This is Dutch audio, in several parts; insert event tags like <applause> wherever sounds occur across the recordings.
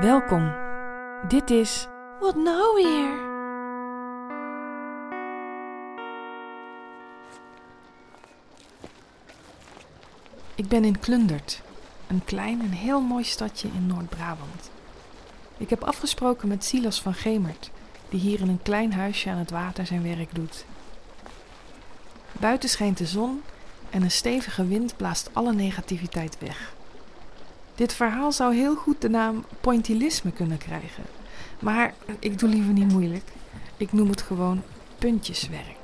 Welkom. Dit is Wat nou weer? Ik ben in Klundert, een klein en heel mooi stadje in Noord-Brabant. Ik heb afgesproken met Silas van Gemert, die hier in een klein huisje aan het water zijn werk doet. Buiten schijnt de zon en een stevige wind blaast alle negativiteit weg. Dit verhaal zou heel goed de naam pointillisme kunnen krijgen. Maar ik doe liever niet moeilijk. Ik noem het gewoon puntjeswerk.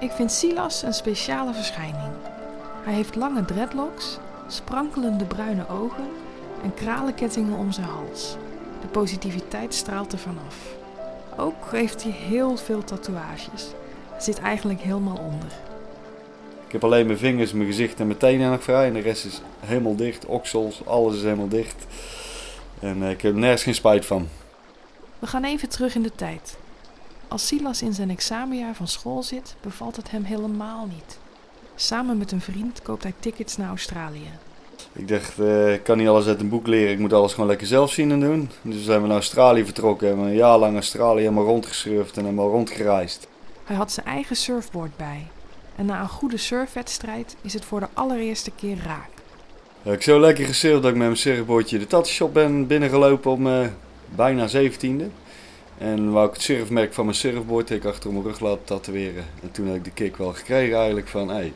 Ik vind Silas een speciale verschijning. Hij heeft lange dreadlocks, sprankelende bruine ogen en kralenkettingen om zijn hals. De positiviteit straalt er vanaf. Ook heeft hij heel veel tatoeages. Hij zit eigenlijk helemaal onder. Ik heb alleen mijn vingers, mijn gezicht en mijn tenen nog vrij. En de rest is helemaal dicht. Oksels, alles is helemaal dicht. En eh, ik heb er nergens geen spijt van. We gaan even terug in de tijd. Als Silas in zijn examenjaar van school zit, bevalt het hem helemaal niet. Samen met een vriend koopt hij tickets naar Australië. Ik dacht, eh, ik kan niet alles uit een boek leren. Ik moet alles gewoon lekker zelf zien en doen. Dus zijn we naar Australië vertrokken. Hebben een jaar lang Australië helemaal rondgesurfd en helemaal rondgereisd. Hij had zijn eigen surfboard bij. En na een goede surfwedstrijd is het voor de allereerste keer raak. Ik heb zo lekker gesurfd dat ik met mijn surfboardje de tattoo ben binnengelopen op mijn bijna 17e. En wou ik het surfmerk van mijn surfboard ik achter mijn rug laten tatoeëren. En toen heb ik de kick wel gekregen eigenlijk van, hey,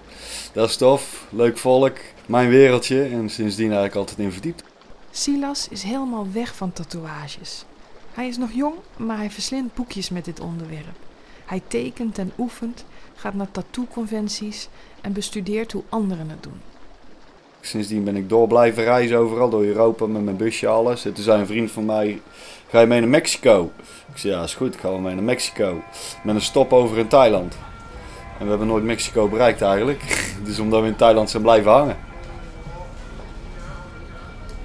dat is tof, leuk volk, mijn wereldje. En sindsdien eigenlijk altijd in verdiept. Silas is helemaal weg van tatoeages. Hij is nog jong, maar hij verslindt boekjes met dit onderwerp. Hij tekent en oefent, gaat naar tattoo-conventies en bestudeert hoe anderen het doen. Sindsdien ben ik door blijven reizen overal, door Europa met mijn busje, alles. En toen zei een vriend van mij, ga je mee naar Mexico? Ik zei, ja is goed, ik ga wel mee naar Mexico. Met een stop over in Thailand. En we hebben nooit Mexico bereikt eigenlijk. <laughs> Dus omdat we in Thailand zijn blijven hangen.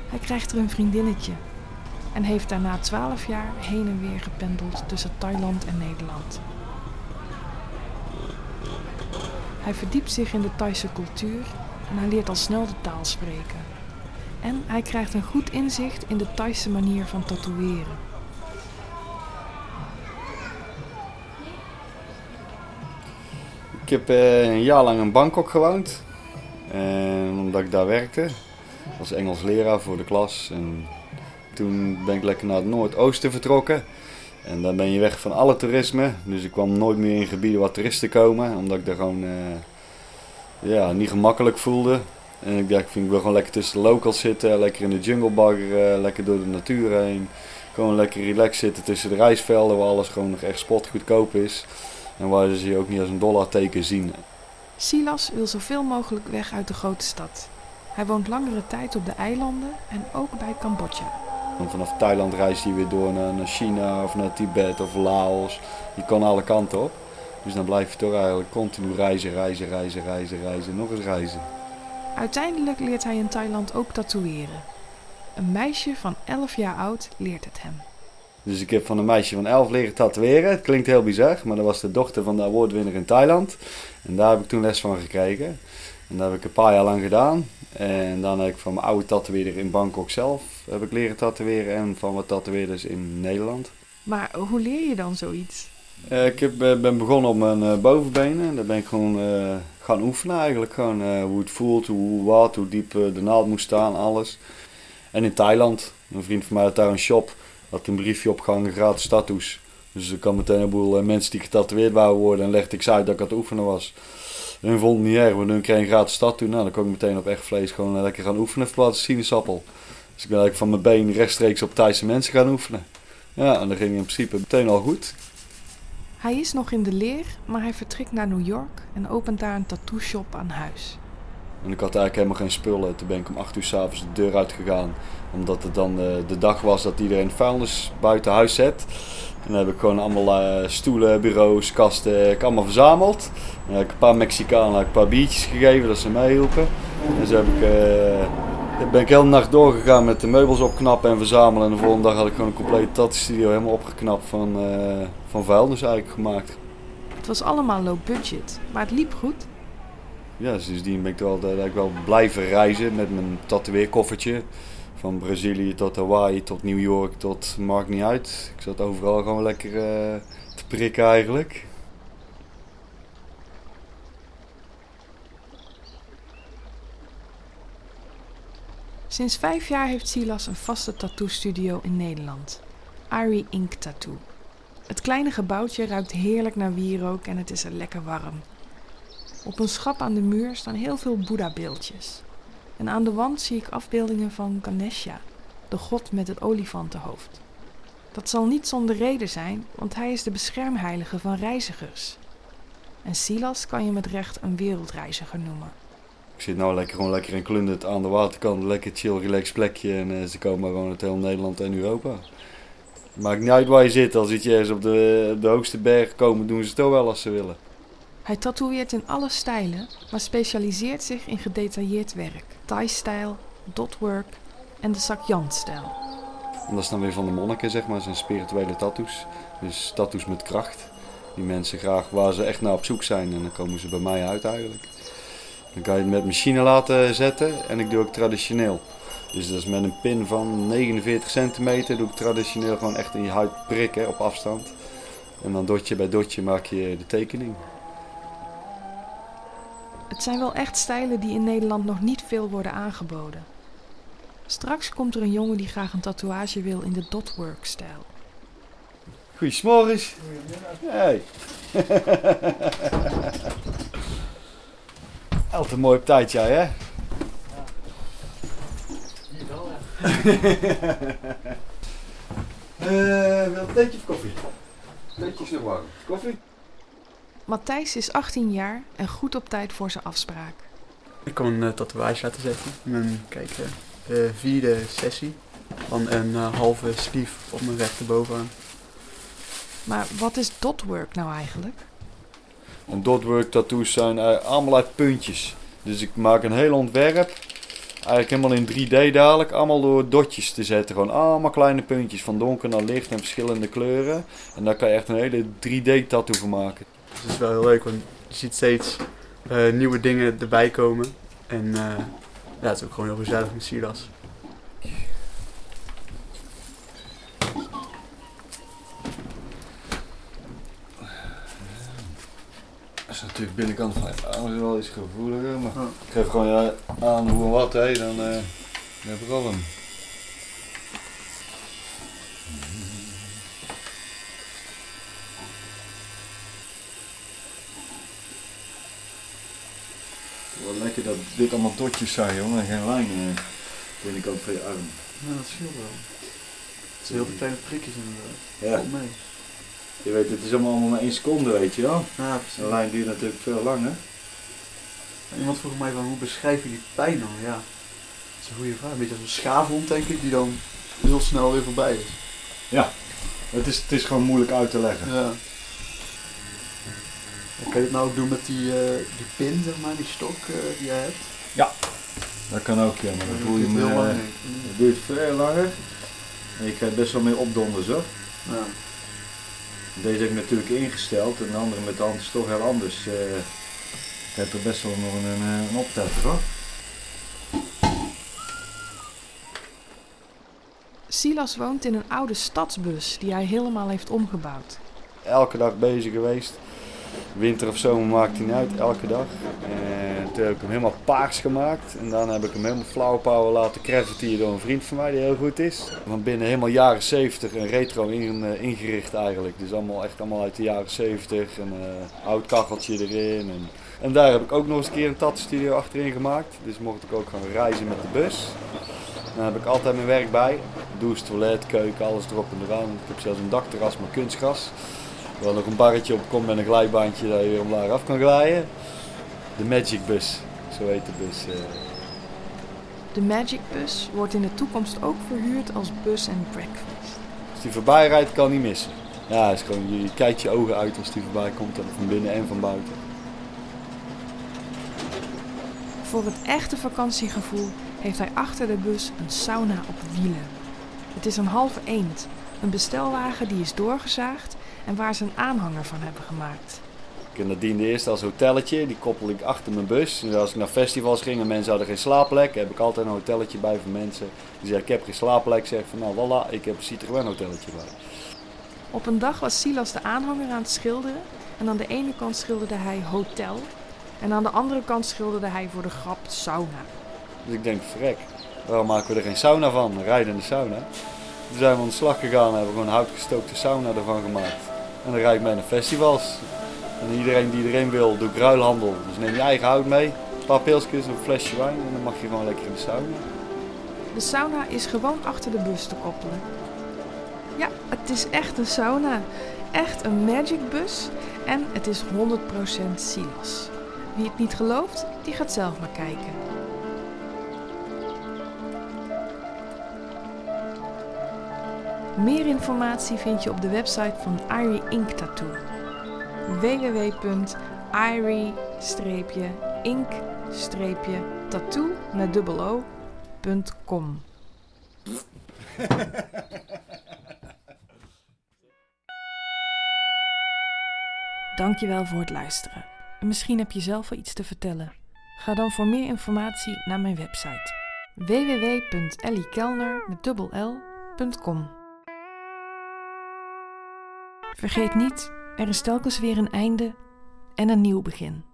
Hij krijgt er een vriendinnetje en heeft daarna 12 jaar heen en weer gependeld tussen Thailand en Nederland. Hij verdiept zich in de Thaise cultuur en hij leert al snel de taal spreken. En hij krijgt een goed inzicht in de Thaise manier van tatoeëren. Ik heb eh, een jaar lang in Bangkok gewoond. En omdat ik daar werkte. Als Engels leraar voor de klas. En toen ben ik lekker naar het Noordoosten vertrokken. En dan ben je weg van alle toerisme. Dus ik kwam nooit meer in gebieden waar toeristen komen. Omdat ik daar gewoon eh, ja, niet gemakkelijk voelde. En ik dacht, ik vind ik wil gewoon lekker tussen de locals zitten. Lekker in de jungle baggeren. Lekker door de natuur heen. Gewoon lekker relaxed zitten tussen de rijstvelden. Waar alles gewoon nog echt spotgoedkoop is. En waar ze je ook niet als een dollarteken zien. Silas wil zoveel mogelijk weg uit de grote stad. Hij woont langere tijd op de eilanden en ook bij Cambodja. En vanaf Thailand reist hij weer door naar China of naar Tibet of Laos. Je kan alle kanten op. Dus dan blijf je toch eigenlijk continu reizen, reizen, reizen, reizen, reizen, nog eens reizen. Uiteindelijk leert hij in Thailand ook tatoeëren. Een meisje van 11 jaar oud leert het hem. Dus ik heb van een meisje van 11 leren tatoeëren. Het klinkt heel bizar, maar dat was de dochter van de awardwinner in Thailand. En daar heb ik toen les van gekregen. En dat heb ik een paar jaar lang gedaan. En dan heb ik van mijn oude tatoeëerder in Bangkok zelf heb ik leren tatoeëren. En van wat tatoeëerders in Nederland. Maar hoe leer je dan zoiets? Uh, ik heb, uh, ben begonnen op mijn uh, bovenbenen. Daar ben ik gewoon gaan oefenen eigenlijk. Gewoon hoe het voelt, hoe wat, hoe diep de naald moet staan, alles. En in Thailand, een vriend van mij had daar een shop. Had een briefje opgehangen, gratis tattoos. Dus ik kwam meteen een boel mensen die getatoeëerd wouden worden. En legde ik ze uit dat ik aan het oefenen was. Hun vond het niet erg, want hun kreeg een gratis tattoo. Nou, dan kon ik meteen op echt vlees gewoon lekker gaan oefenen in plaats sinaasappel. Dus ik ben eigenlijk van mijn been rechtstreeks op Thaise mensen gaan oefenen. Ja, en dat ging in principe meteen al goed. Hij is nog in de leer, maar hij vertrekt naar New York en opent daar een tattoo shop aan huis. En ik had eigenlijk helemaal geen spullen. Toen ben ik om 8 uur s'avonds de deur uitgegaan. Omdat het dan de, de dag was dat iedereen vuilnis buiten huis zet. En dan heb ik gewoon allemaal uh, stoelen, bureaus, kasten, ik allemaal verzameld. En heb ik een paar Mexicanen een paar biertjes gegeven dat ze meehielpen. En zo heb ik Dan ben ik heel de nacht doorgegaan met de meubels opknappen en verzamelen. En de volgende dag had ik gewoon een complete tattoo-studio helemaal opgeknapt van, uh, van vuilnis eigenlijk gemaakt. Het was allemaal low budget, maar het liep goed. Ja, sindsdien ben ik wel, dat ik wel blijven reizen met mijn tatoeëerkoffertje. Van Brazilië tot Hawaii, tot New York, tot maakt niet uit. Ik zat overal gewoon lekker uh, te prikken eigenlijk. Sinds vijf jaar heeft Silas een vaste tattoo-studio in Nederland. Ari Ink Tattoo. Het kleine gebouwtje ruikt heerlijk naar wierook en het is er lekker warm. Op een schap aan de muur staan heel veel Boeddha-beeldjes. En aan de wand zie ik afbeeldingen van Ganesha, de god met het olifantenhoofd. Dat zal niet zonder reden zijn, want hij is de beschermheilige van reizigers. En Silas kan je met recht een wereldreiziger noemen. Ik zit nou lekker, gewoon lekker in Klundert aan de waterkant. Lekker chill, relaxed plekje. En uh, ze komen gewoon uit heel Nederland en Europa. Maakt niet uit waar je zit. Als je ergens op de, de hoogste berg komen, doen ze het toch wel als ze willen. Hij tatoeëert in alle stijlen, maar specialiseert zich in gedetailleerd werk. Thai-stijl, dotwork en de Sakyan-stijl. En dat is dan weer van de monniken, zeg maar. zijn spirituele tattoos. Dus tattoos met kracht. Die mensen graag waar ze echt naar op zoek zijn. En dan komen ze bij mij uit eigenlijk. Dan kan je het met machine laten zetten en ik doe ook traditioneel. Dus dat is met een pin van 49 centimeter doe ik traditioneel gewoon echt in je huid prikken op afstand. En dan dotje bij dotje maak je de tekening. Het zijn wel echt stijlen die in Nederland nog niet veel worden aangeboden. Straks komt er een jongen die graag een tatoeage wil in de dotwork-stijl. Goedemorgen. Hey. <laughs> Altijd een mooi tijd jij, hè? Ja. <laughs> Hier wel, ja. uh, wil een theetje of koffie? Theetje is nog warm. Koffie? Matthijs is 18 jaar en goed op tijd voor zijn afspraak. Ik kom een uh, tatoeage laten zetten. Mijn, kijk, uh, de vierde sessie van een uh, halve sleeve op mijn rechterbovenaan. Maar wat is dotwork nou eigenlijk? En dotwork tattoos zijn allemaal uit puntjes. Dus ik maak een heel ontwerp. Eigenlijk helemaal in 3D dadelijk. Allemaal door dotjes te zetten. Gewoon allemaal kleine puntjes. Van donker naar licht en verschillende kleuren. En daar kan je echt een hele 3D tattoo van maken. Dat is wel heel leuk. Want je ziet steeds uh, nieuwe dingen erbij komen. En uh, ja, het is ook gewoon heel gezellig met Silas. Is natuurlijk binnenkant van je arm wel iets gevoeliger, maar ik geef gewoon ja, aan hoe en wat, hè, dan, uh, dan heb ik al hem. Wat lekker dat dit allemaal dotjes zijn, jongen, en geen lijnen uh, binnenkant van je arm. Ja, dat scheelt wel. Het zijn heel veel kleine prikjes inderdaad. Ja. mee. Je weet, het is allemaal maar één seconde, weet je wel. Ja, Een lijn duurt natuurlijk veel langer. Iemand vroeg mij van hoe beschrijf je die pijn dan? Ja, dat is een goede vraag. Een beetje als een schaafhond, denk ik, die dan heel snel weer voorbij is. Ja, het is, het is gewoon moeilijk uit te leggen. Ja. Kan je het nou ook doen met die, uh, die pin, zeg maar, die stok uh, die jij hebt? Ja, dat kan ook, ja. Maar dan voel je hem, heel uh, lang. Het duurt veel langer. En je krijgt best wel meer opdonders, hoor. Ja. Deze heb ik natuurlijk ingesteld en de andere met de hand is toch heel anders. Uh, ik heb er best wel nog een, een, optetter hoor. Silas woont in een oude stadsbus die hij helemaal heeft omgebouwd. Elke dag bezig geweest. Winter of zomer maakt hij niet uit, elke dag. En toen heb ik hem helemaal paars gemaakt. En dan heb ik hem helemaal flauw power laten hier door een vriend van mij die heel goed is. Van binnen helemaal jaren 70 een retro uh, ingericht eigenlijk. Dus allemaal echt allemaal uit de jaren 70. Een uh, oud kacheltje erin. En, en, daar heb ik ook nog eens een keer een tatstudio achterin gemaakt. Dus mocht ik ook gaan reizen met de bus. Dan heb ik altijd mijn werk bij. Douche, toilet, keuken, alles erop en eraan. Ik heb zelfs een dakterras met kunstgras. Waar nog een barretje op komt met een glijbaantje dat je weer omlaag af kan glijden. De Magic Bus, zo heet de bus. Eh. De Magic Bus wordt in de toekomst ook verhuurd als bus en breakfast. Als die voorbij rijdt, kan niet missen. Ja, is gewoon, je kijkt je ogen uit als die voorbij komt, van binnen en van buiten. Voor het echte vakantiegevoel heeft hij achter de bus een sauna op wielen. Het is een halve eend, een bestelwagen die is doorgezaagd en waar ze een aanhanger van hebben gemaakt. Ik dat diende eerst als hotelletje, die koppel ik achter mijn bus. Dus als ik naar festivals ging en mensen hadden geen slaapplek, heb ik altijd een hotelletje bij voor mensen. Die zeggen ik heb geen slaapplek, zeg van nou voilà, ik heb een Citroën hotelletje bij. Op een dag was Silas de aanhanger aan het schilderen en aan de ene kant schilderde hij hotel en aan de andere kant schilderde hij voor de grap sauna. Dus ik denk, vrek, waarom maken we er geen sauna van? Een rijdende sauna. Toen zijn we aan de slag gegaan en hebben we gewoon een houtgestookte sauna ervan gemaakt. En dan rijd ik mee naar festivals. En iedereen die erin wil, doet ruilhandel. Dus neem je eigen hout mee, een paar pilsjes, een flesje wijn en dan mag je gewoon lekker in de sauna. De sauna is gewoon achter de bus te koppelen. Ja, het is echt een sauna. Echt een magic bus. En het is 100% Silas. Wie het niet gelooft, die gaat zelf maar kijken. Meer informatie vind je op de website van Irie Ink Tattoo. www.irie-ink-tattoo met dubbel Dankjewel voor het luisteren. En misschien heb je zelf wel iets te vertellen. Ga dan voor meer informatie naar mijn website www.elliekelner.com. Vergeet niet, er is telkens weer een einde en een nieuw begin.